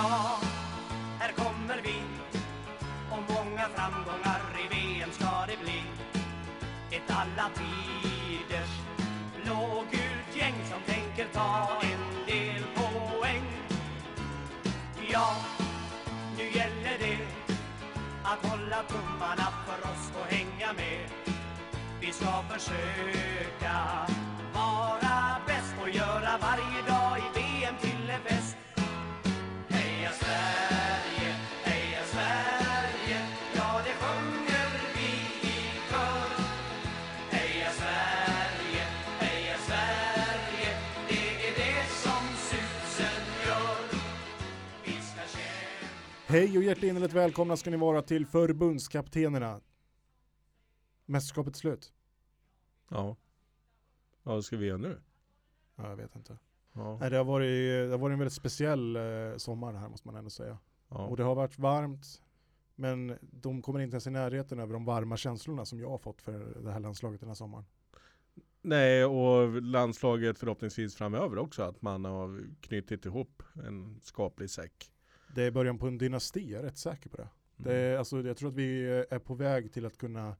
Ja, Hej och hjärtinnerligt välkomna ska ni vara till förbundskaptenerna. Mästerskapet är slut. Ja. Ja, vad ska vi göra nu? Ja, jag vet inte. Ja. Nej, det, har varit, det har varit en väldigt speciell eh, sommar här måste man ändå säga. ja. Och det har varit varmt, men de kommer inte ens i närheten över de varma känslorna som jag har fått för det här landslaget den här sommaren. Nej, och landslaget förhoppningsvis framöver också, att man har knutit ihop en skaplig säck. Det är början på en dynasti, jag är rätt säker på det. det är, alltså, jag tror att vi är på väg till att kunna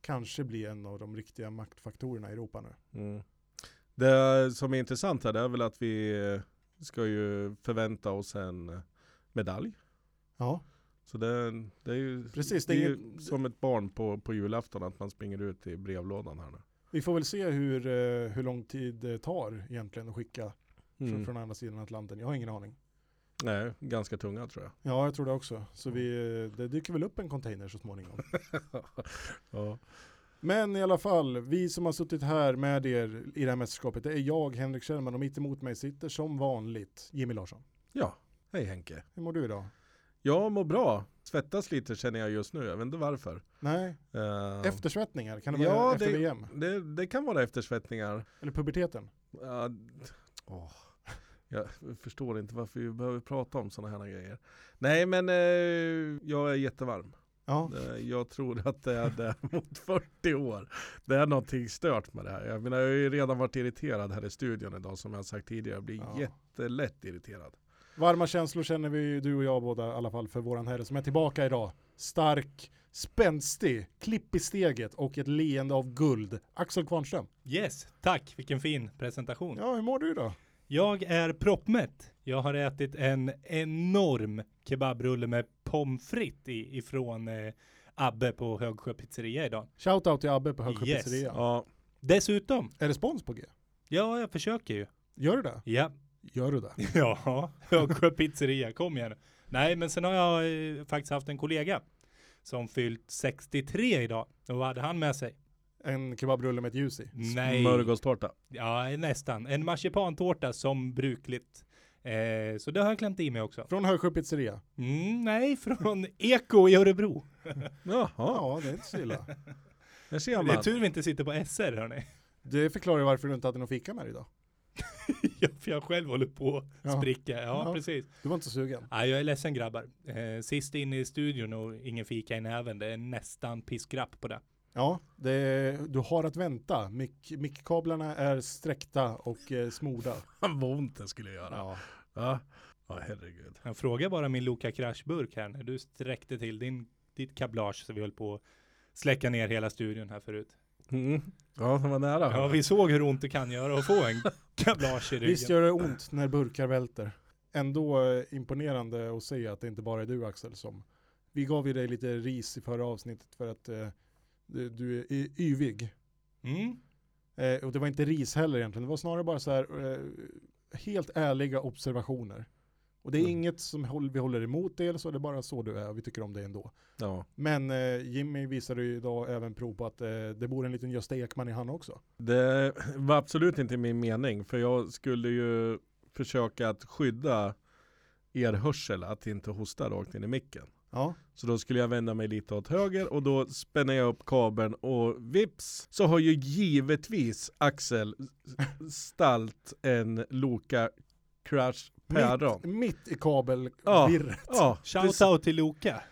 kanske bli en av de riktiga maktfaktorerna i Europa nu. Mm. Det som är intressant här det är väl att vi ska ju förvänta oss en medalj. Ja, Så det, det är ju, Precis, det det är ju inget- som ett barn på, på julafton att man springer ut i brevlådan här nu. vi får väl se hur, eh, hur lång tid det tar egentligen att skicka från, Mm. från andra sidan Atlanten. Jag har ingen aning. Nej, ganska tunga tror jag. Ja, jag tror det också. Så vi, det dyker väl upp en container så småningom. ja. Men i alla fall, vi som har suttit här med er i det här mästerskapet, det är jag, Henrik Kjellman, och mitt emot mig sitter som vanligt Jimmy Larsson. ja, hej Henke. Hur mår du idag? Jag mår bra. Svettas lite känner jag just nu, jag vet inte varför. Nej, Eh, eftersvettningar, kan det vara Ja, efter det- VM? det, det kan vara eftersvettningar. Eller puberteten? Ja, åh, jag förstår inte varför vi behöver prata om sådana här grejer. Nej men eh, jag är jättevarm. Ja, Eh, Jag tror att det är det mot 40 år. Det är någonting stört med det här. Jag menar jag har ju redan varit irriterad här i studion idag som jag sagt tidigare. Jag blir Ja. jättelätt irriterad. varma känslor känner vi, du och jag båda i alla fall, för våran herre som är tillbaka idag. Stark, spänstig, klipp i steget och ett leende av guld. Axel Kvarnström. Yes, tack. Vilken fin presentation. Ja, hur mår du idag? Jag är proppmätt. Jag har ätit en enorm kebabrulle med pommes frites i, ifrån eh, Abbe på Högsjö pizzeria idag. Shoutout till Abbe på Högsjö Yes. pizzeria. Ja, Dessutom, Är det spons på G? ja jag försöker ju. Gör du det? Ja, Gör du det? ja, Högsjö pizzeria, kom igen. Nej, men sen har jag eh, faktiskt haft en kollega som fyllt 63 idag. Och vad hade han med sig? En kebabrulle med ett ljus i? Nej. smörgåstårta. Ja, nästan. En marsipantårta som brukligt. Eh, så det har jag klämt i mig också. Från Högsjö pizzeria? Mm, nej, från Eko i Örebro. Jaha, Ja, det är inte så illa. där ser Det är man. tur vi inte sitter på SR hörni. Det förklarar ju varför du inte hade någon fika med dig idag. Ja, För jag själv håller på att Ja. spricka. Ja, Ja. precis. Du var inte så sugen. Nej, jag är ledsen grabbar. Eh, sist in i studion och ingen fika i näven. Det är nästan piskrapp på det. Ja, det, du har att vänta. Mick, mickkablarna är sträckta och eh, smorda. Vad ont det skulle göra. Ja, ja. herregud. Jag frågar bara min Loka Crash-burk här när du sträckte till din, ditt kablage så vi höll på att släcka ner hela studion här förut. Mm. Ja, det var nära. Ja, vi såg hur ont det kan göra att få en kablage i ryggen. Visst gör det ont när burkar välter. Ändå eh, imponerande att se att det inte bara är du Axel som... Vi gav ju dig lite ris i förra avsnittet för att eh, du, är yvig. Mm. Eh, och det var inte ris heller egentligen. Det var snarare bara så här eh, helt ärliga observationer. Och det är Mm. inget som vi håller emot det, eller så det är bara så du är och vi tycker om det ändå. Ja. Men eh, Jimmy visade ju idag även prov på att eh, det bor en liten Gösta Ekman i han också. Det var absolut inte min mening, för jag skulle ju försöka att skydda er hörsel att inte hosta rakt in i micken. Ja, Så då skulle jag vända mig lite åt höger och då spänner jag upp kabeln och vips så har ju givetvis Axel stalt en Loka Crash päron. mitt, mitt i kabelvirret. Ja, Shout precis, out till Loka.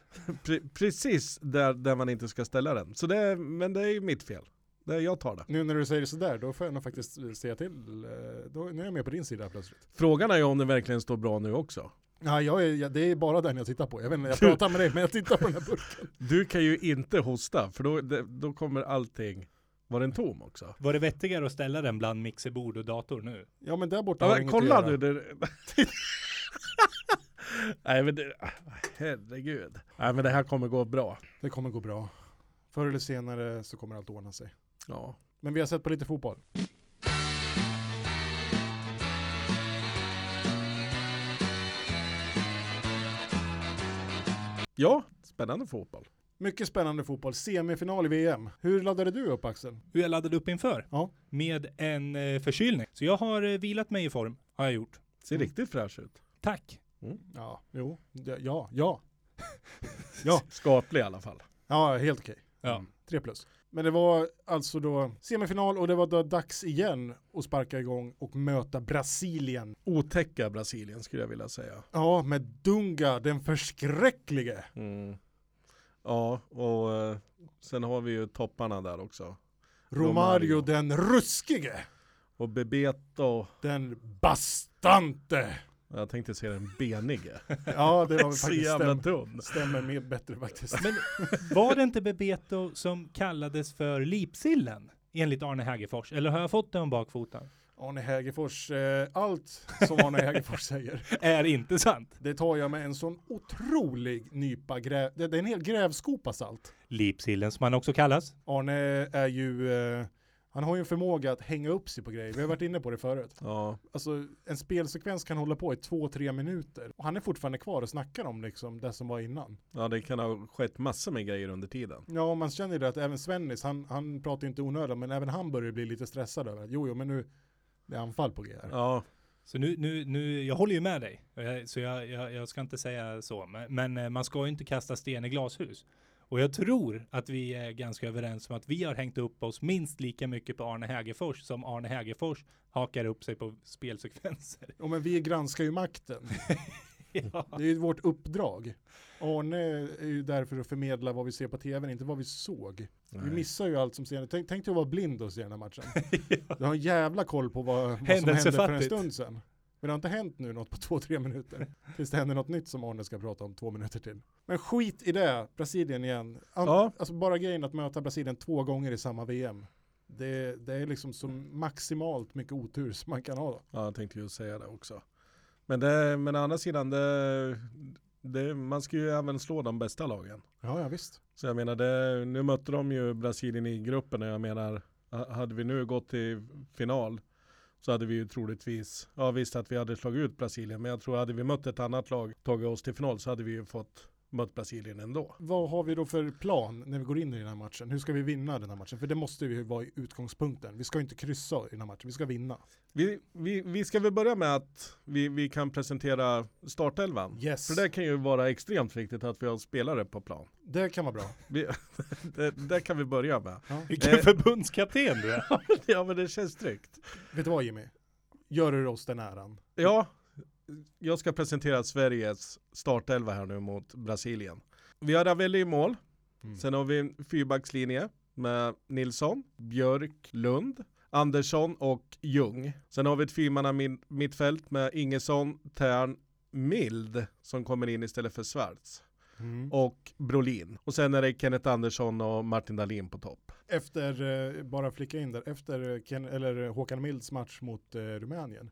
pre precis där, där man inte ska ställa den. Så det, men det är ju mitt fel. Det, jag tar det. Nu när du säger sådär, då får jag nog faktiskt säga till. eh, Då, nu är jag med på din sida plötsligt. Frågan är ju om det verkligen står bra nu också. Ja, jag är, ja, det är bara den jag tittar på. Jag vet inte, jag pratar med dig men jag tittar på den här burken. Du kan ju inte hosta för då, det, då kommer allting, var den tom också? Var det vettigare att ställa den bland mixerbord och dator nu? Ja men där borta Ja, har men, kolla nu. Det, Nej men det, herregud. Nej men det här kommer gå bra. Det kommer gå bra. Förr eller senare så kommer allt ordna sig. Ja. Men vi har sett på lite fotboll. Ja, spännande fotboll. Mycket spännande fotboll. Semifinal i VM. Hur laddade du upp Axel? Hur jag laddade upp inför? Ja. Med en eh, förkylning. Så jag har eh, vilat mig i form, har jag gjort. Ser Mm. riktigt fräsch ut. Tack. Ja, jo, ja, ja, ja. Ja, Skaplig i alla fall. ja helt okej. Ja. Mm. Tre plus. Men det var alltså då semifinal och det var då dags igen att sparka igång och möta Brasilien. Otäcka Brasilien skulle jag vilja säga. Ja, med Dunga, den förskräcklige. Mm. Ja, och eh, sen har vi ju topparna där också. Romario, Romario. den ruskige. Och Bebeto, Den bastante. Jag tänkte säga den benige. Ja, det var Så faktiskt jävla stäm, stämmer med bättre faktiskt. Men var det inte Bebeto som kallades för Lipsillen? Enligt Arne Hägerfors. Eller har jag fått det om bakfoten? Arne Hägerfors, eh, allt som Arne Hägerfors säger, Är inte sant. det tar jag med en sån otrolig nypa gräv. Det, det är en hel grävskopa salt. Lipsillen som han också kallas. Arne är ju, eh, han har ju en förmåga att hänga upp sig på grejer. Vi har varit inne på det förut. Ja, Alltså en spelsekvens kan hålla på i två, tre minuter. Och han är fortfarande kvar och snackar om liksom det som var innan. ja, det kan ha skett massor med grejer under tiden. Ja, man känner ju det att även Svennis, han, han pratar ju inte onödan, men även han börjar bli lite stressad över att jo, jo, men nu, det är anfall på G här. Ja, Så nu, nu, nu, jag håller ju med dig. Så jag, jag, jag ska inte säga så. Men, men eh, man ska ju inte kasta sten i glashus. Och jag tror att vi är ganska överens om att vi har hängt upp oss minst lika mycket på Arne Hägerfors som Arne Hägerfors hakar upp sig på spelsekvenser. Ja, men vi granskar ju makten. ja. Det är ju vårt uppdrag. Arne är ju där för att förmedla vad vi ser på tv, inte vad vi såg. Vi Nej. missar ju allt som ser. Tänk, tänk dig att vara blind och se den här matchen. Du har en jävla koll på vad, vad som hände för en stund sedan. Men det har inte hänt nu något på två, tre minuter. Tills det händer något nytt som Arne ska prata om två minuter till. Men skit i det, Brasilien igen. An- Ja. Alltså bara grejen att möta Brasilien två gånger i samma VM. Det, det är liksom så maximalt mycket otur som man kan ha. ja, jag tänkte ju säga det också. Men, det, men å andra sidan, det, det, man ska ju även slå de bästa lagen. Ja, ja visst. Så jag menar, det, nu mötte de ju Brasilien i gruppen och jag menar, ha- hade vi nu gått till final så hade vi ju troligtvis, ja visst att vi hade slagit ut Brasilien, men jag tror hade vi mött ett annat lag, tagit oss till final så hade vi ju fått mött Brasilien ändå. Vad har vi då för plan när vi går in i den här matchen? Hur ska vi vinna den här matchen? För det måste ju vara i utgångspunkten. Vi ska inte kryssa i den här matchen, vi ska vinna. Vi, vi, vi ska väl börja med att vi, vi kan presentera startelvan. Yes, För det kan ju vara extremt viktigt att vi har spelare på plan. det kan vara bra. Vi, det, det kan vi börja med. Ja. Vilken Eh. förbundskapten du är. Ja men det känns tryggt. Vet du vad Jimmy? Gör du oss den äran? Ja, jag ska presentera Sveriges startelva här nu mot Brasilien. Vi har Ravelli i mål. Mm. Sen har vi en fyrbackslinje med Nilsson, Björk, Lund, Andersson och Ljung. Sen har vi ett fyrmanna mittfält med Ingesson, Tern, Mild som kommer in istället för Schwarz Mm. och Brolin. Och sen är det Kenneth Andersson och Martin Dahlin på topp. Efter, eh, bara flika in där, efter Ken, eller Håkan Milds match mot eh, Rumänien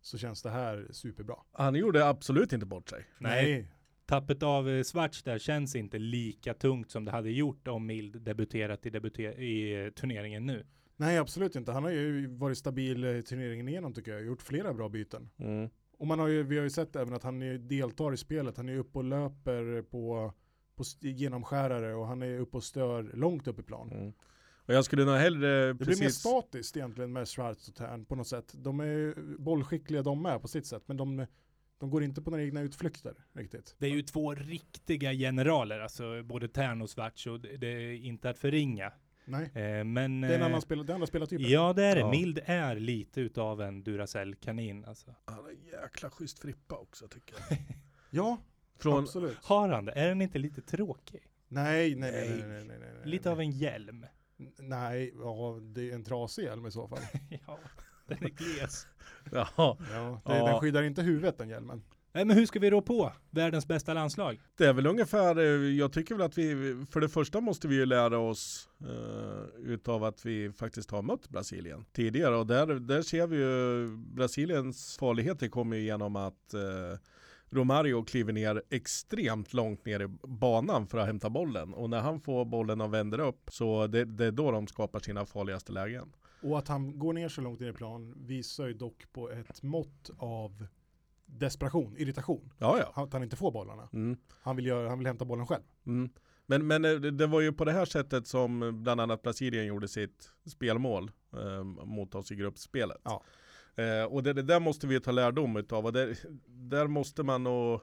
så känns det här superbra. Han gjorde absolut inte bort sig. Nej. Tappet av eh, Schwarz där känns inte lika tungt som det hade gjort om Mild debuterat i, debuter- i eh, turneringen nu. Nej, absolut inte. Han har ju varit stabil eh, turneringen igenom tycker jag. Gjort flera bra byten. Mm. Och man har ju, vi har ju sett även att han deltar i spelet. Han är uppe och löper på, på genomskärare och han är uppe och stör långt upp i plan. Mm. Och jag skulle nog hellre Det blir mer precis... statiskt egentligen med Schwarz och Tern på något sätt. De är bollskickliga de med på sitt sätt, men de, de går inte på några egna utflykter riktigt. Det är ju två riktiga generaler, alltså både Tern och Schwarz, och det är inte att förringa. Nej, Eh, men... det är en eh, annan spel, det andra spelartyper. Ja, det är det. Ja. Mild är lite utav en Duracell-kanin alltså. Han har en jäkla schysst frippa också tycker jag. Ja, Från, absolut. Har han det? Är den inte lite tråkig? Nej, nej, nej, nej, nej, nej, nej, nej. Lite av en hjälm. Nej, ja, det är en trasig hjälm i så fall. ja, den är gles. ja, Ja, det, Ja. Den skyddar inte huvudet den hjälmen. Nej, men hur ska vi rå på världens bästa landslag? Det är väl ungefär, eh, jag tycker väl att vi, för det första måste vi ju lära oss uh, utav att vi faktiskt har mött Brasilien tidigare och där, där ser vi ju Brasiliens farligheter kommer ju genom att uh, Romario kliver ner extremt långt ner i banan för att hämta bollen och när han får bollen och vänder upp så det, det är då de skapar sina farligaste lägen. Och att han går ner så långt ner i plan visar ju dock på ett mått av desperation, irritation. Ja, ja. Att han inte får bollarna. Mm. Han, vill göra, han vill hämta bollen själv. Mm. Men, men eh, det var ju på det här sättet som bland annat Brasilien gjorde sitt spelmål eh, mot oss i gruppspelet. Ja. Eh, och det, det, där måste vi ta lärdom utav och där, där måste man nog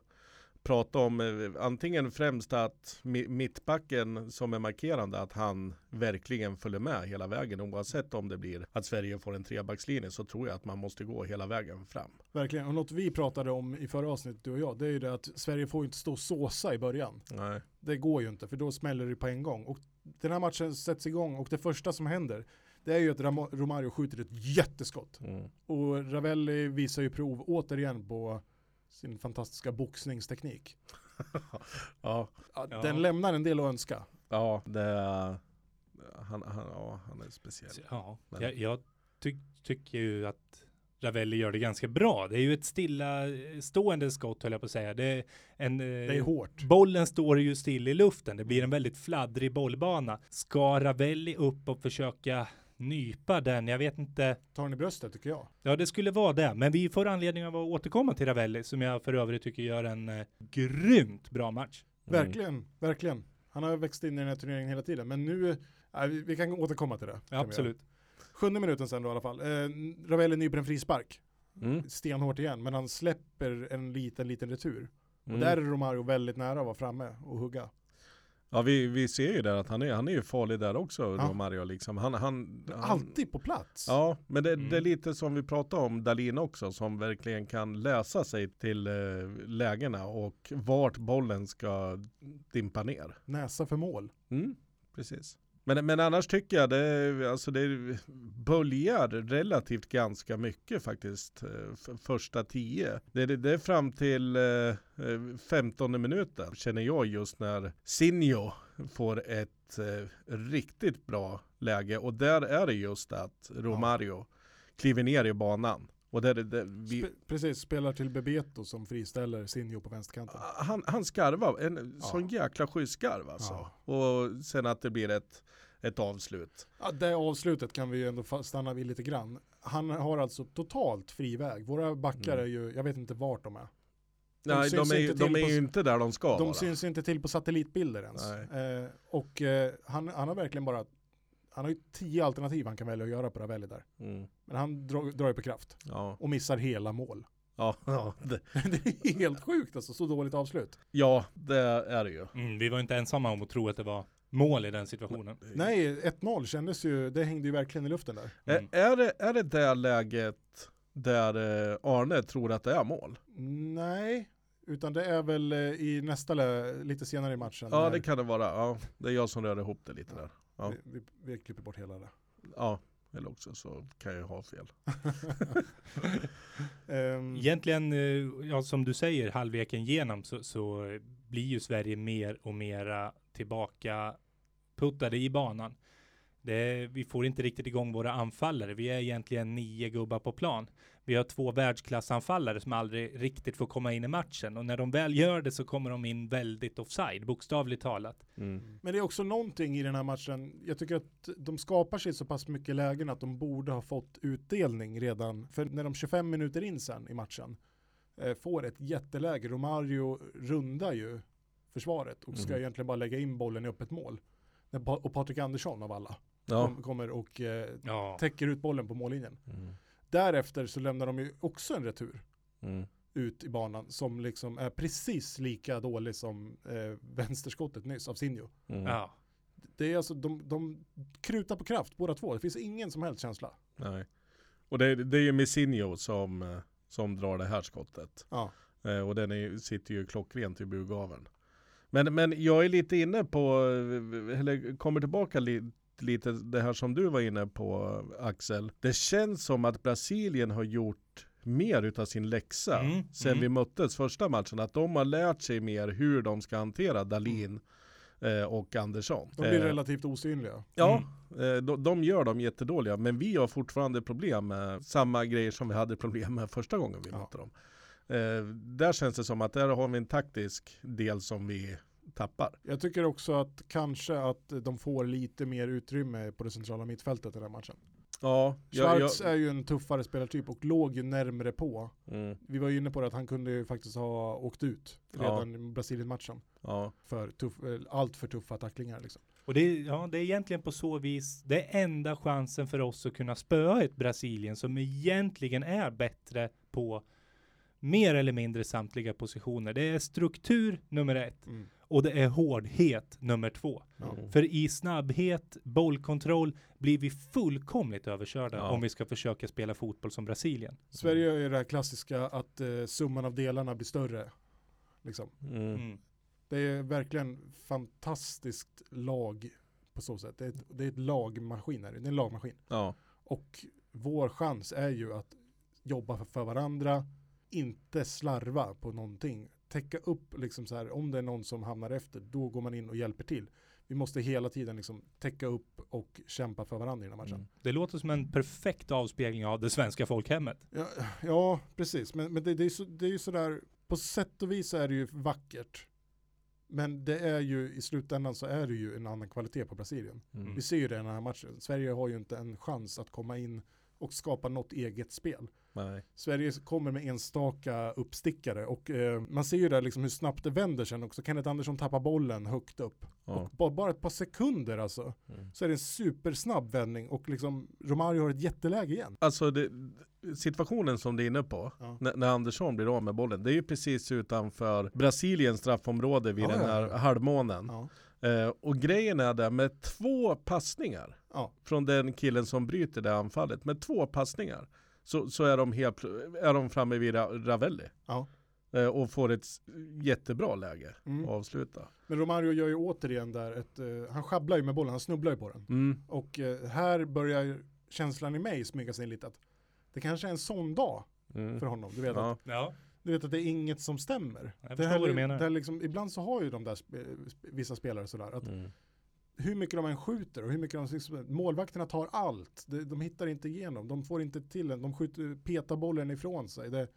prata om eh, antingen främst att mittbacken som är markerande att han verkligen följer med hela vägen oavsett om det blir att Sverige får en trebackslinje så tror jag att man måste gå hela vägen fram. Verkligen, och något vi pratade om i förra avsnittet du och jag det är ju det att Sverige får inte stå och såsa i början. Nej. Det går ju inte för då smäller det på en gång och den här matchen sätts igång och det första som händer det är ju att Romario skjuter ett jätteskott. Mm. Och Ravelli visar ju prov återigen på sin fantastiska boxningsteknik. ja. Den ja. lämnar en del att önska. Ja, det är, han, han, ja, han är speciell. Ja, Men. jag, jag ty tycker ju att Ravelli gör det ganska bra. Det är ju ett stilla stående skott höll jag på att säga. Det är, en, det är hårt. Bollen står ju still i luften. Det blir en väldigt fladdrig bollbana. Ska Ravelli upp och försöka nypa den. Jag vet inte. Tar den i bröstet tycker jag. Ja, det skulle vara det. Men vi får anledning av att återkomma till Ravelli som jag för övrigt tycker gör en eh, grymt bra match. Mm. Verkligen, verkligen. Han har växt in i den här turneringen hela tiden. Men nu, äh, vi, vi, kan återkomma till det. Ja, absolut. Sjunde minuten sen då i alla fall. Eh, Ravelli nyper en frispark. Mm. Stenhårt igen, men han släpper en liten, liten retur. Mm. Och där är Romario väldigt nära att vara framme och hugga. Ja vi, vi ser ju där att han är, han är ju farlig där också, ja. Romario liksom. Han, han, han, Alltid på plats. Ja, men det, mm. det, är lite som vi pratade om Dalin också, som verkligen kan läsa sig till eh, lägena och vart bollen ska dimpa ner. Näsa för mål. Mm, precis. Men, men annars tycker jag det, alltså det böljar relativt ganska mycket faktiskt. Eh, första tio. Det, det, det är fram till eh, 15 eh, minuten känner jag just när Sinjo får ett eh, riktigt bra läge. Och där är det just att Romario ja. kliver ner i banan. Och där, där vi... Sp precis, spelar till Bebeto som friställer Sinjo på vänsterkanten. Han, han skarvar, en ja. sån jäkla schysst skarv alltså. Ja. Och sen att det blir ett ett avslut. Ja, det avslutet kan vi ju ändå stanna vid lite grann. Han har alltså totalt fri väg. Våra backar mm. är ju, jag vet inte vart de är. De Nej, de är, de är ju inte där de ska De vara. syns inte till på satellitbilder ens. Eh, och eh, han, han har verkligen bara, han har ju tio alternativ han kan välja att göra på Ravelli där. Mm. Men han drar, drar ju på kraft. Ja. Och missar hela mål. Ja, ja det. det. är helt sjukt alltså, så dåligt avslut. Ja, det är det ju. Mm, vi var inte ensamma om att tro att det var mål i den situationen. Nej, 1-0 kändes ju, det hängde ju verkligen i luften där. Mm. Är, är, det, är det det läget där eh, Arne tror att det är mål? Nej, utan det är väl eh, i nästa, lite senare i matchen. Ja, det kan det vara. Ja, det är jag som rör ihop det lite ja. där. Ja. Vi, vi, vi, klipper bort hela det. Ja, eller också så kan jag ha fel. um, Egentligen, eh, ja, som du säger, halvleken igenom så, så blir ju Sverige mer och mera tillbaka puttade i banan. Det, vi får inte riktigt igång våra anfallare. Vi är egentligen nio gubbar på plan. Vi har två världsklassanfallare som aldrig riktigt får komma in i matchen och när de väl gör det så kommer de in väldigt offside, bokstavligt talat. Mm. Men det är också någonting i den här matchen. Jag tycker att de skapar sig så pass mycket lägen att de borde ha fått utdelning redan. För när de 25 minuter in sen i matchen eh, får ett jätteläge. Romario rundar ju försvaret och ska mm. egentligen bara lägga in bollen i öppet mål. Och Patrik Andersson av alla ja. kommer och eh, ja. täcker ut bollen på mållinjen. Mm. Därefter så lämnar de ju också en retur mm. ut i banan som liksom är precis lika dålig som eh, vänsterskottet nyss av Sinjo. Mm. Ja. Det är alltså, de, de krutar på kraft båda två. Det finns ingen som helst känsla. Nej. Och det, det är ju Messinho som, eh, som drar det här skottet. Ja. Eh, och den är, sitter ju klockrent i burgaveln. Men, men jag är lite inne på, eller kommer tillbaka lite lite det här som du var inne på Axel. Det känns som att Brasilien har gjort mer utav sin läxa Mm, sen mm. vi möttes första matchen. Att de har lärt sig mer hur de ska hantera Dalin eh, och Andersson. De blir Eh, relativt osynliga. Ja, eh, de, de gör dem jättedåliga, men vi har fortfarande problem med samma grejer som vi hade problem med första gången vi Ja. mötte dem. Eh, där känns det som att där har vi en taktisk del som vi tappar. Jag tycker också att kanske att de får lite mer utrymme på det centrala mittfältet i den här matchen. Ja, jag, Schwarz jag, är ju en tuffare spelartyp och låg ju närmre på. mm, Vi var ju inne på det att han kunde ju faktiskt ha åkt ut redan i Brasilien-matchen ja, för tuff, eh, allt för tuffa tacklingar liksom. Och det är, ja, det är egentligen på så vis, det är enda chansen för oss att kunna spöa ett Brasilien som egentligen är bättre på mer eller mindre samtliga positioner. Det är struktur nummer ett och det är hårdhet nummer två. Mm. För i snabbhet, bollkontroll blir vi fullkomligt överkörda Ja. om vi ska försöka spela fotboll som Brasilien. Sverige är det här klassiska att eh, summan av delarna blir större. Liksom. Mm. Mm. Det är verkligen fantastiskt lag på så sätt. Det är ett, det är ett lagmaskin, här. det är en lagmaskin. ja, Och vår chans är ju att jobba för, för varandra, inte slarva på någonting. Täcka upp liksom så här, om det är någon som hamnar efter, då går man in och hjälper till. Vi måste hela tiden liksom täcka upp och kämpa för varandra i den här matchen. Mm. Det låter som en perfekt avspegling av det svenska folkhemmet. Ja, ja, precis. Men, men det, det, är så, det är ju sådär, på sätt och vis är det ju vackert. Men det är ju, i slutändan så är det ju en annan kvalitet på Brasilien. mm. Vi ser ju det i den här matchen. Sverige har ju inte en chans att komma in och skapa något eget spel. Nej. Sverige kommer med enstaka uppstickare och eh, man ser ju där liksom hur snabbt det vänder sen också. Kenneth Andersson tappar bollen högt upp. Ja. Och bara, bara ett par sekunder alltså Mm. så är det en supersnabb vändning och liksom Romario har ett jätteläge igen. Alltså det, situationen som du är inne på, Ja. när, när Andersson blir av med bollen, det är ju precis utanför Brasiliens straffområde vid Ja, den här halvmånen. Eh, och grejen är där med två passningar Ja. från den killen som bryter det anfallet, med två passningar så, så är, de helt, är de framme vid Ra- Ravelli. Ja. Eh, och får ett jättebra läge Mm. att avsluta. Men Romario gör ju återigen där ett, eh, han sjabblar ju med bollen, han snubblar ju på den. Mm. Och eh, här börjar känslan i mig smyga sig in lite att det kanske är en sån dag Mm. för honom. Du vet, Ja. att, Ja. du vet att det är inget som stämmer. Jag det här, vad du menar. Det här liksom, ibland så har ju de där sp- sp- vissa spelare sådär att Mm. Hur mycket de än skjuter och hur mycket de liksom, målvakterna tar allt. De, de hittar inte igenom, de får inte till den, de skjuter, petar bollen ifrån sig. Det,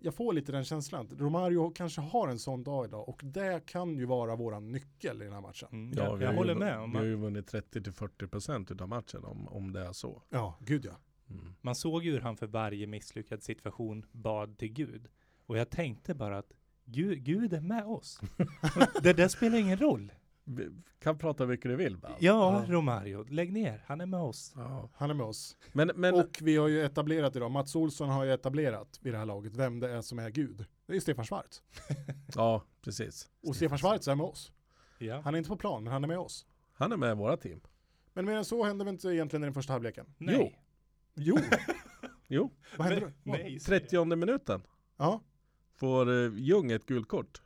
jag får lite den känslan. Romario kanske har en sån dag idag och det kan ju vara våran nyckel i den här matchen. Mm, Ja, jag vi jag har håller ju, med. Om Vi har ju vunnit 30-40% utav matchen om, om det är så. Ja, gud ja. Mm. man såg ju hur han för varje misslyckad situation bad till Gud. Och jag tänkte bara att Gud, Gud är med oss. det där spelar ingen roll. Vi kan prata hur mycket du vill? Ja, Ja. Romario, lägg ner. Han är med oss. Ja. Han är med oss. Men, men Och vi har ju etablerat idag, Mats Olsson har ju etablerat vid det här laget vem det är som är Gud. Det är Stefan Schwarz. ja, precis. Och Stefan Schwarz är med oss. Ja. Han är inte på plan, men han är med oss. Han är med i våra team. Men mer än så hände väl inte egentligen i den första halvleken? Nej. Jo, Jo, vad hände Nej, då? nej, säger jag. 30 minuten Ja, får eh, Ljung ett gult kort.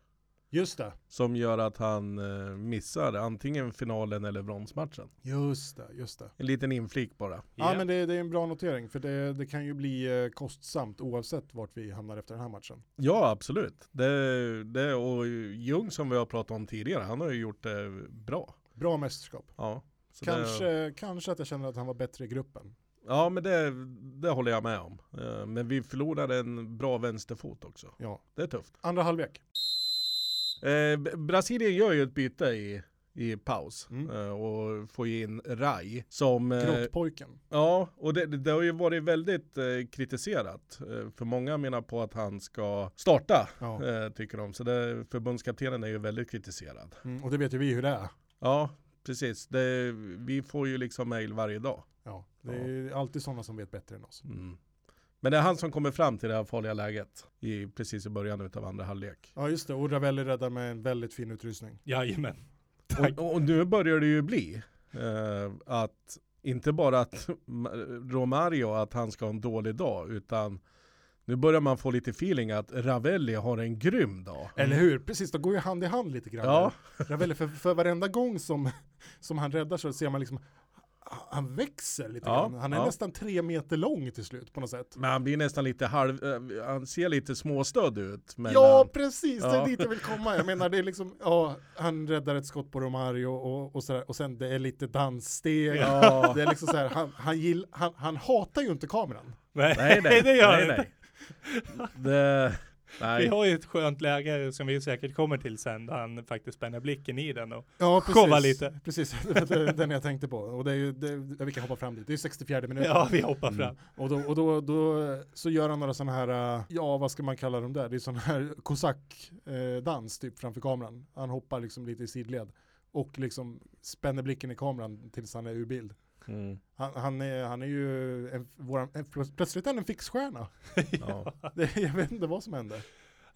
Just det. Som gör att han eh, missar antingen finalen eller bronsmatchen. Just det, just det. En liten inflik bara. Ja, men det, det är en bra notering för det, det kan ju bli eh, kostsamt oavsett vart vi hamnar efter den här matchen. Ja, absolut. Det, det, och Ljung som vi har pratat om tidigare, han har ju gjort det bra. Bra mästerskap. Ja, så Kanske, Det, kanske att jag känner att han var bättre i gruppen. ja, men det, det håller jag med om. Eh, Men vi förlorade en bra vänsterfot också. Ja. Det är tufft. Andra halvlek. Eh, Brasilien gör ju ett byte i, i paus Mm. eh, och får ju in Rai som... eh, Grottpojken. Ja, och det, det har ju varit väldigt kritiserat. För många menar på att han ska starta, Ja. tycker de. Så det, förbundskaptenen är ju väldigt kritiserad. Mm, och det vet ju vi hur det är. Ja, precis. Det, vi får ju liksom mail varje dag. Ja, det är alltid sådana som vet bättre än oss. Mm. Men det är han som kommer fram till det här farliga läget i, precis i början av andra halvlek. Ja just det, och Ravelli räddar med en väldigt fin utrustning. Jajamän. Tack. Och, och nu börjar det ju bli eh, att inte bara att Ma- Romario att han ska ha en dålig dag utan nu börjar man få lite feeling att Ravelli har en grym dag. Eller hur? Precis, de går ju hand i hand lite grann. Ja. Ravelli, för, för varenda gång som, som han räddar så ser man liksom han växer lite Ja, grann. Han är ja. nästan tre meter lång till slut på något sätt. Men han blir nästan lite halv, eh, han ser lite småstödd ut. Men Ja, han- precis, det Ja. är dit jag vill komma. Jag menar, det är liksom, ja, han räddar ett skott på Romario och, och sådär, och sen det är lite danssteg. Ja. Det är liksom så här, han, han, gill, han, han hatar ju inte kameran. Nej, Nej, nej, det gör nej, det nej. Vi har ju ett skönt läge som vi säkert kommer till sen, där han faktiskt spänner blicken i den. Och, Ja, Showa lite. Precis, det var den jag tänkte på. Och det är ju, det, vi kan hoppa fram dit, det är 64 minuter. ja, vi hoppar Mm. fram. Och, då, och då, då så gör han några sådana här, äh, ja vad ska man kalla dem där, det är sån här kosackdans typ framför kameran. Han hoppar liksom lite i sidled och liksom spänner blicken i kameran tills han är ur bild. Mm, Han, han, är, han är ju, en, våran, en, plötsligt är han en fixstjärna. ja. Det, jag vet inte vad som hände.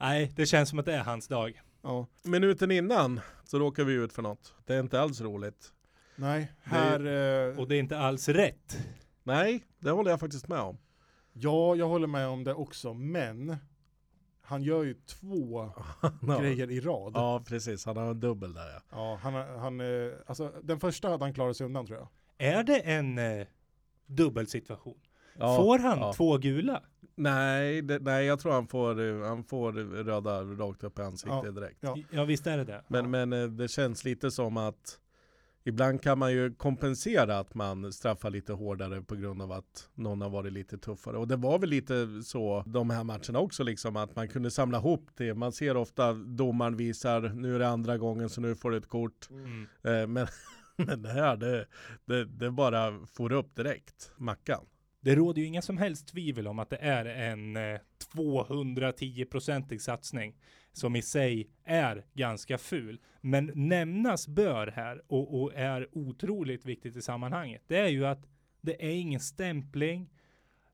Nej, det känns som att det är hans dag. Ja, Minuten innan så råkar vi ut för något. Det är inte alls roligt. nej, här, eh, Och det är inte alls rätt. Nej, det håller jag faktiskt med om. ja jag håller med om det också, men han gör ju två Ja. grejer i rad. Ja, precis. Han har en dubbel där ja. Ja, han, han, eh, alltså den första hade han klarat sig undan tror jag. Är det en eh, dubbelsituation? ja Får han ja. två gula? Nej, det, nej, jag tror han får, eh, han får röda rakt upp i ansiktet Ja. direkt. Ja. Ja, visst är det det. Men, Ja. men eh, det känns lite som att ibland kan man ju kompensera att man straffar lite hårdare på grund av att någon har varit lite tuffare. Och det var väl lite så de här matcherna också, liksom att man kunde samla ihop det. Man ser ofta domaren visar, nu är det andra gången så nu får du ett kort. Mm. Eh, Men, men det här, det, det, det bara får upp direkt, Mackan. Det råder ju inga som helst tvivel om att det är en eh, 210-procentig satsning som i sig är ganska ful. Men nämnas bör här och, och är otroligt viktigt i sammanhanget. Det är ju att det är ingen stämpling.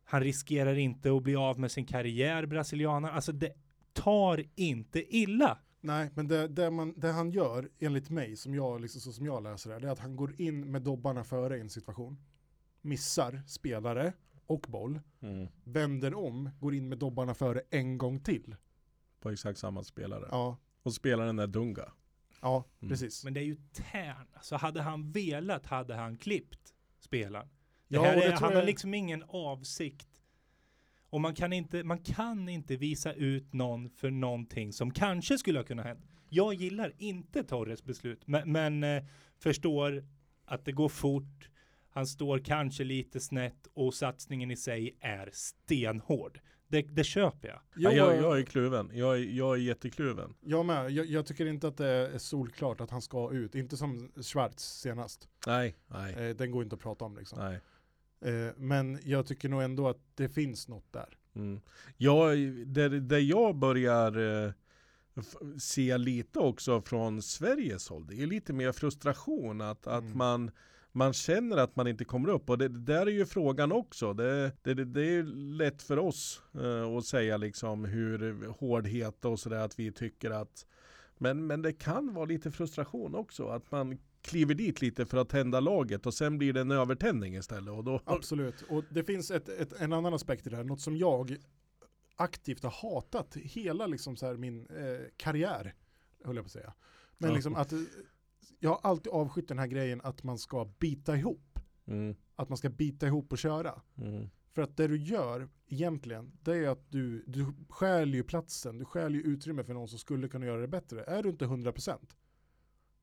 Han riskerar inte att bli av med sin karriär, brasilianaren. Alltså det tar inte illa. Nej, men det, det, man, det han gör, enligt mig, som jag, liksom, så som jag läser det, det är att han går in med dobbarna före i en situation. Missar spelare och boll. Vänder om, går in med dobbarna före en gång till. På exakt samma spelare. Ja, Och spelaren är Dunga. ja Mm. precis. Men det är ju tärna. Så hade han velat hade han klippt spelaren. Det Ja, här det är, tror han har jag- liksom ingen avsikt. Och man kan, inte, man kan inte visa ut någon för någonting som kanske skulle ha kunnat hänt. Jag gillar inte Torres beslut, men, men eh, förstår att det går fort. Han står kanske lite snett och satsningen i sig är stenhård. Det, det köper jag. Ja, Jag, jag, jag är kluven. Jag är, jag är jättekluven. jag med. Jag, jag tycker inte att det är solklart att han ska ut. Inte som Schwarz senast. Nej, nej, Eh, den går inte att prata om liksom. nej. Eh, men jag tycker nog ändå att det finns något där. Mm. Jag, där, där jag börjar eh, se lite också från Sveriges håll, det är lite mer frustration att, att Mm. man man känner att man inte kommer upp och det, det där är ju frågan också. Det, det, det, är lätt för oss eh, att säga liksom hur hårdhet och sådär att vi tycker att men, men det kan vara lite frustration också att man kliver dit lite för att tända laget och sen blir det en övertändning istället och då Absolut. Och det finns ett, ett, en annan aspekt i det här. Något som jag aktivt har hatat hela liksom så här min eh, karriär, höll jag på att säga. Men Ja. liksom att eh, jag har alltid avskytt den här grejen att man ska bita ihop. mm, Att man ska bita ihop och köra. mm, För att det du gör egentligen, det är att du, du stjäl ju platsen, du stjäl ju utrymme för någon som skulle kunna göra det bättre. Är du inte 100%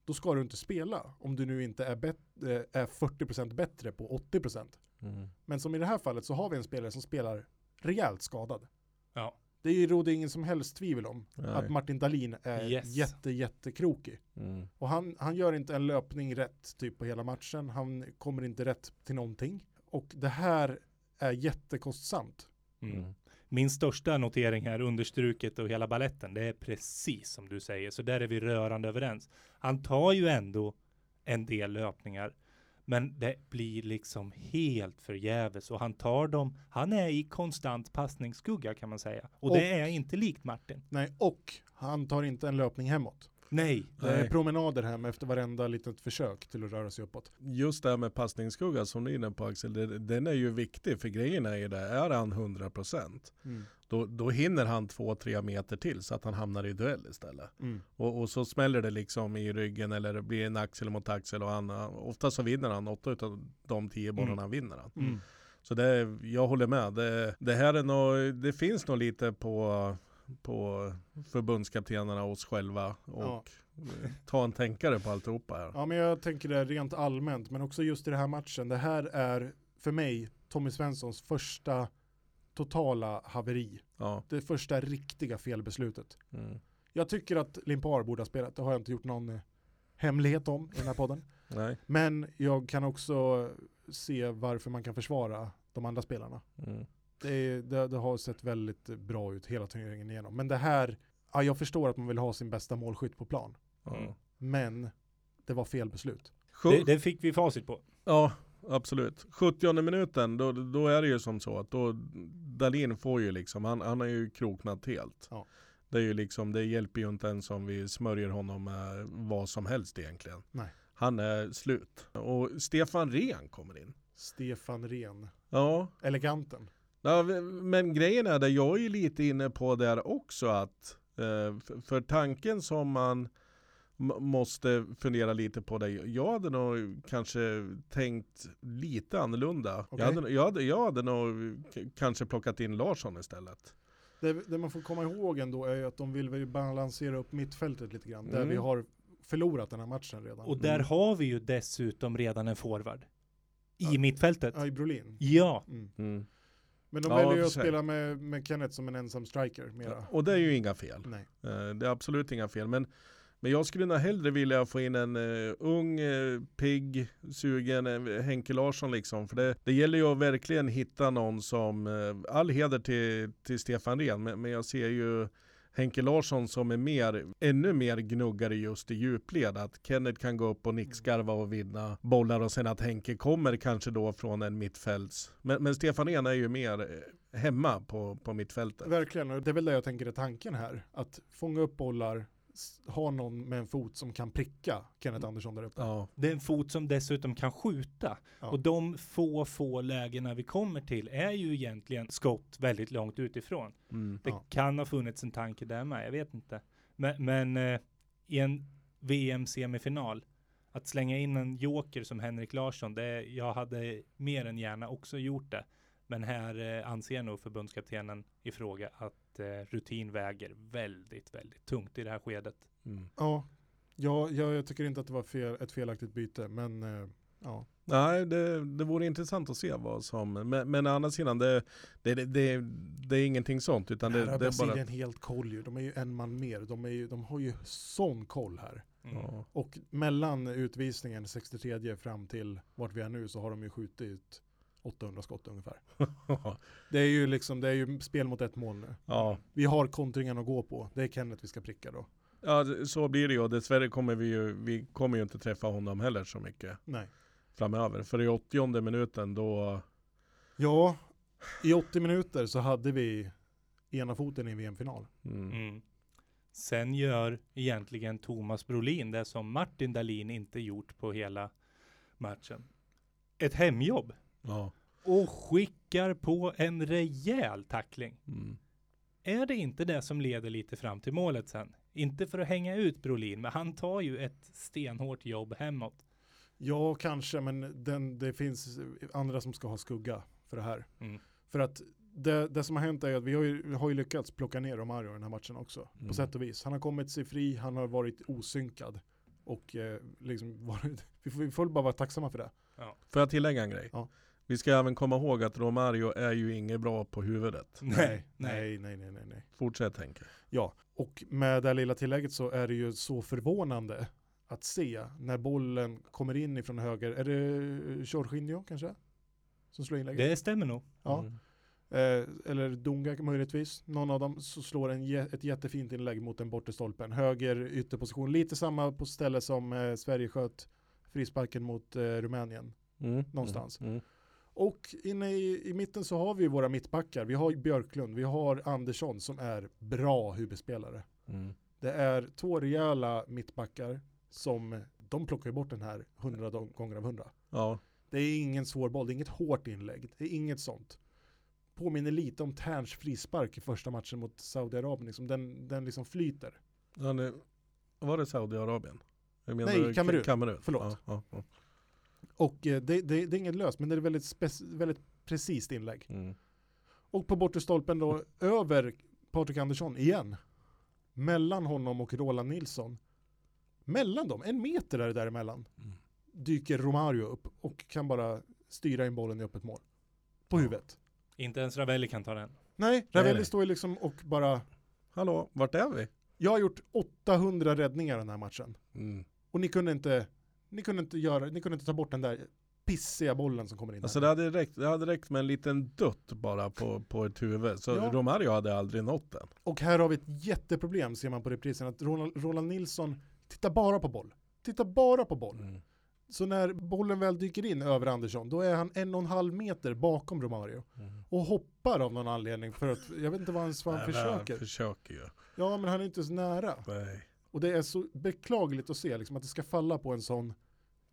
då ska du inte spela om du nu inte är, eh, är 40% bättre på 80%. mm. Men som i det här fallet så har vi en spelare som spelar rejält skadad. Ja. Det råder ingen som helst tvivel om Nej. att Martin Dahlin är Yes. jätte, jättekrokig. Mm. Och han, han gör inte en löpning rätt typ på hela matchen. Han kommer inte rätt till någonting. Och det här är jättekostsamt. Mm. Min största notering här, understruket och hela balletten, det är precis som du säger. Så där är vi rörande överens. Han tar ju ändå en del löpningar, men det blir liksom helt förgäves och han tar dem. Han är i konstant passningsskugga kan man säga. Och, Och- det är inte likt Martin. Nej, och han tar inte en löpning hemåt. Nej, Det är Nej. promenader hem efter varenda litet försök till att röra sig uppåt. Just det här med passningsskugga som du är inne på Axel, det, den är ju viktig för grejen är ju det, är han 100% då, då hinner han två, tre meter till så att han hamnar i duell istället. Mm. Och, och så smäller det liksom i ryggen eller det blir en axel mot axel och han, ofta så vinner han, åtta utav de tio bollarna vinner han. Mm. Så det, jag håller med. Det, det här är nog, det finns nog lite på, på förbundskaptenerna och oss själva och Ja. eh, ta en tänkare på alltihopa här. Ja men jag tänker det rent allmänt men också just i den här matchen. Det här är för mig Tommy Svenssons första totala haveri. Ja. Det första riktiga felbeslutet. Mm. Jag tycker att Limpar borde ha spelat. Det har jag inte gjort någon hemlighet om i den här podden. Nej. Men jag kan också se varför man kan försvara de andra spelarna. Mm. Det, är, det, det har sett väldigt bra ut hela turneringen igenom. Men det här, ja, jag förstår att man vill ha sin bästa målskytt på plan. Ja. Mm. Men det var fel beslut. Det, det fick vi facit på. Ja, absolut. 70 minuten, då, då är det ju som så att då Dalin får ju liksom, han, han har ju kroknat helt. Ja. Det är ju liksom, det hjälper ju inte ens om vi smörjer honom med vad som helst egentligen. Nej. Han är slut. Och Stefan Rehn kommer in. Stefan Rehn, Ja, eleganten. Ja, men grejen är det, jag är ju lite inne på där också att eh, för, tanken som man måste fundera lite på det. Jag hade nog kanske tänkt lite annorlunda. Okej. Jag, hade, jag, hade, jag hade nog kanske plockat in Larsson istället. Det, det man får komma ihåg ändå är ju att de vill väl balansera upp mittfältet lite grann. Där Mm. vi har förlorat den här matchen redan. Och där Mm. har vi ju dessutom redan en forward. I Ja. mittfältet. Ja, i Brolin. Ja. Mm. Men de Ja, väljer ju att spela med, med Kenneth som en ensam striker mera. Och det är ju inga fel. Nej. Eh, Det är absolut inga fel. Men, men jag skulle nog hellre vilja få in en uh, ung, uh, pigg, sugen uh, Henke Larsson liksom. För det, det gäller ju att verkligen hitta någon som, uh, all heder till, till Stefan Rehn, men, men jag ser ju Henke Larsson som är mer, ännu mer gnuggare just i djupled. Att Kenneth kan gå upp och nickskarva och vinna bollar och sen att Henke kommer kanske då från en mittfälts. Men, men Stefan Ehn är ju mer eh, hemma på, på mittfältet. Verkligen, och det är väl det jag tänker är tanken här. Att fånga upp bollar, s- ha någon med en fot som kan pricka Kenneth Andersson där uppe. Ja. Det är en fot som dessutom kan skjuta. Ja. Och de få, få lägena vi kommer till är ju egentligen skott väldigt långt utifrån. Mm. Det Ja. kan ha funnits en tanke där med, jag vet inte. Men, men eh, i en VM-semifinal, att slänga in en joker som Henrik Larsson, det, jag hade mer än gärna också gjort det. Men här eh, anser nog förbundskaptenen i fråga att eh, rutin väger väldigt, väldigt tungt i det här skedet. Mm. Ja, ja, ja jag tycker inte att det var fel, ett felaktigt byte, men eh, ja. Nej, det, det vore intressant att se vad som, men, men å andra sidan det, det, det, det, det är ingenting sånt utan det, här har det är bara... Brasilien helt koll ju. De är ju en man mer. De, är ju, de har ju sån koll här. Mm. Och mellan utvisningen 63 fram till vart vi är nu så har de ju skjutit 800 skott ungefär. Det är ju liksom, det är ju spel mot ett mål nu. ja. Vi har kontringen att gå på. Det är Kenneth vi ska pricka då. ja, så blir det ju och dessvärre kommer vi ju, vi kommer ju inte träffa honom heller så mycket Nej. framöver. För i 80 minuten då, Ja, i 80 minuter så hade vi ena foten i en VM-final. mm, Mm. Sen gör egentligen Thomas Brolin det som Martin Dahlin inte gjort på hela matchen. Ett hemjobb ja. och skickar på en rejäl tackling. Mm. Är det inte det som leder lite fram till målet sen? Inte för att hänga ut Brolin, men han tar ju ett stenhårt jobb hemåt. Ja, kanske, men den, det finns andra som ska ha skugga för det här. Mm. För att det, det som har hänt är att vi har ju, vi har ju lyckats plocka ner Romario i den här matchen också. Mm. På sätt och vis. Han har kommit sig fri, han har varit osynkad. Och eh, liksom varit, vi, får, vi får bara vara tacksamma för det. Får jag tillägga en grej? Ja. Vi ska även komma ihåg att Romario är ju inget bra på huvudet. nej, nej, nej, nej, nej. Fortsätt Henke. Ja, och med det här lilla tillägget så är det ju så förvånande att se när bollen kommer in ifrån höger. Är det Jorginho kanske? Som slår inlägget? Det stämmer nog. Ja. Mm. Eh, eller Dunga möjligtvis. Någon av dem så slår en ett jättefint inlägg mot den bortre stolpen. Höger ytterposition. Lite samma på ställe som eh, Sverige sköt frisparken mot eh, Rumänien. Mm. Någonstans. Mm. Och inne i, i mitten så har vi våra mittbackar. Vi har Björklund, vi har Andersson som är bra huvudspelare. Mm. Det är två rejäla mittbackar som de plockar ju bort den här 100 gånger av 100. Ja. Det är ingen svår boll, det är inget hårt inlägg, det är inget sånt. påminner lite om Terns frispark i första matchen mot Saudiarabien. Liksom den, den liksom flyter. Ja, det, var det Saudiarabien? Nej, Ka- Kamerun. Kamerun. Förlåt. Ja, ja. Och eh, det, det, det är inget löst, men det är ett väldigt, spec- väldigt precis inlägg. Mm. Och på bortre stolpen då, över Patrik Andersson igen. Mellan honom och Roland Nilsson. Mellan dem, en meter är det däremellan. Mm. Dyker Romario upp och kan bara styra in bollen i öppet mål. På Ja. huvudet. Inte ens Ravelli kan ta den. Nej, Ravelli nej. står ju liksom och bara, Hallå, vart är vi? jag har gjort 800 räddningar den här matchen. Mm. Och ni kunde inte, ni kunde inte göra, ni kunde inte ta bort den där pissiga bollen som kommer in. Alltså det hade, räckt, det hade räckt med en liten dutt bara på, på ett huvud. Så Ja. Romario hade aldrig nått den. Och här har vi ett jätteproblem ser man på reprisen. Att Roland, Roland Nilsson tittar bara på boll. Tittar bara på boll. Mm. Så när bollen väl dyker in över Andersson, då är han en och en halv meter bakom Romario. Mm. Och hoppar av någon anledning för att, jag vet inte vad han, vad han Nej, försöker. Han försöker ju. Ja, men han är inte så nära. Nej. Och det är så beklagligt att se liksom, att det ska falla på en sån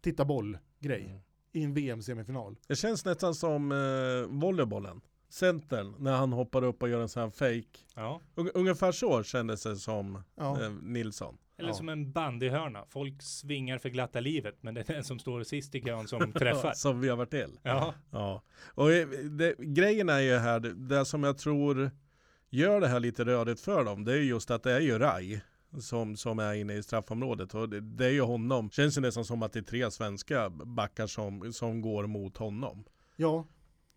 titta boll-grej Mm. i en VM-semifinal. Det känns nästan som eh, volleybollen. Centern, när han hoppar upp och gör en sån här fake. Ja. Ung- ungefär så kändes det som Ja. eh, Nilsson. Eller Ja. som en bandyhörna. Folk svingar för glatta livet, men det är den som står sist i kön som träffar. som vi har varit till. Ja, Ja, och eh, det, grejen är ju här, det, det som jag tror gör det här lite rörigt för dem, det är just att det är ju Rai som, som är inne i straffområdet. Och det, det är ju honom, känns det nästan som att det är tre svenska backar som, som går mot honom. Ja,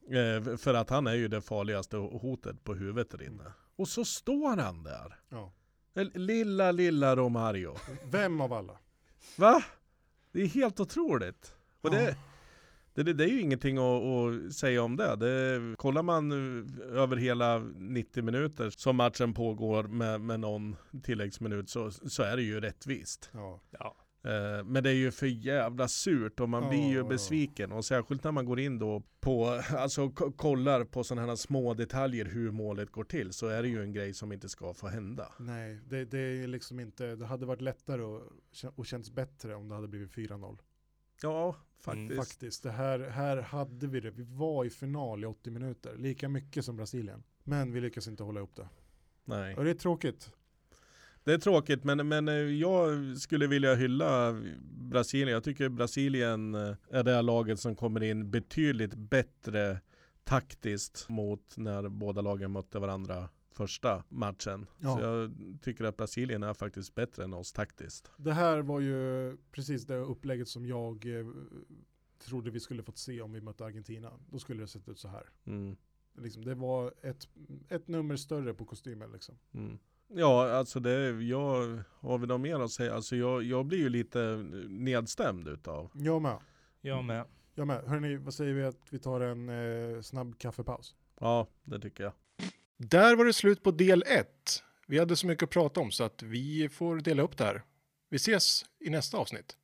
Eh, för att han är ju det farligaste hotet på huvudet där inne. Och så står han där. ja. Lilla, lilla Romario. Vem av alla? Va? Det är helt otroligt. Och Ja. det, det, det, det är ju ingenting att, att säga om det. det. Kollar man eh, över hela 90 minuter som matchen pågår med, med någon tilläggsminut så, så är det ju rättvist. Ja. ja. Eh, Men det är ju för jävla surt och man Ja, blir ju besviken. Och särskilt när man går in då på, alltså kollar på sådana här små detaljer hur målet går till så är det ju en grej som inte ska få hända. Nej, det, det är liksom inte, det hade varit lättare och, och känts bättre om det hade blivit 4-0. Ja, Mm, faktiskt. Faktiskt, det här, här hade vi det. Vi var i final i 80 minuter, lika mycket som Brasilien. Men vi lyckas inte hålla upp det. Nej. Och det är tråkigt. Det är tråkigt men, men eh, jag skulle vilja hylla Brasilien. Jag tycker Brasilien eh, är det laget som kommer in betydligt bättre taktiskt mot när båda lagen mötte varandra första matchen. Ja. Så jag tycker att Brasilien är faktiskt bättre än oss taktiskt. Det här var ju precis det upplägget som jag eh, trodde vi skulle fått se om vi mötte Argentina. Då skulle det sett ut så här. Mm. Liksom, det var ett, ett nummer större på kostymen liksom. Mm. Ja, alltså det, jag, har vi något mer att säga? Alltså jag, jag blir ju lite nedstämd utav. Jag med. Jag med. Jag med. Hörrni, vad säger vi att vi tar en eh, snabb kaffepaus? Ja, det tycker jag. Där var det slut på del 1. Vi hade så mycket att prata om så att vi får dela upp det här. Vi ses i nästa avsnitt.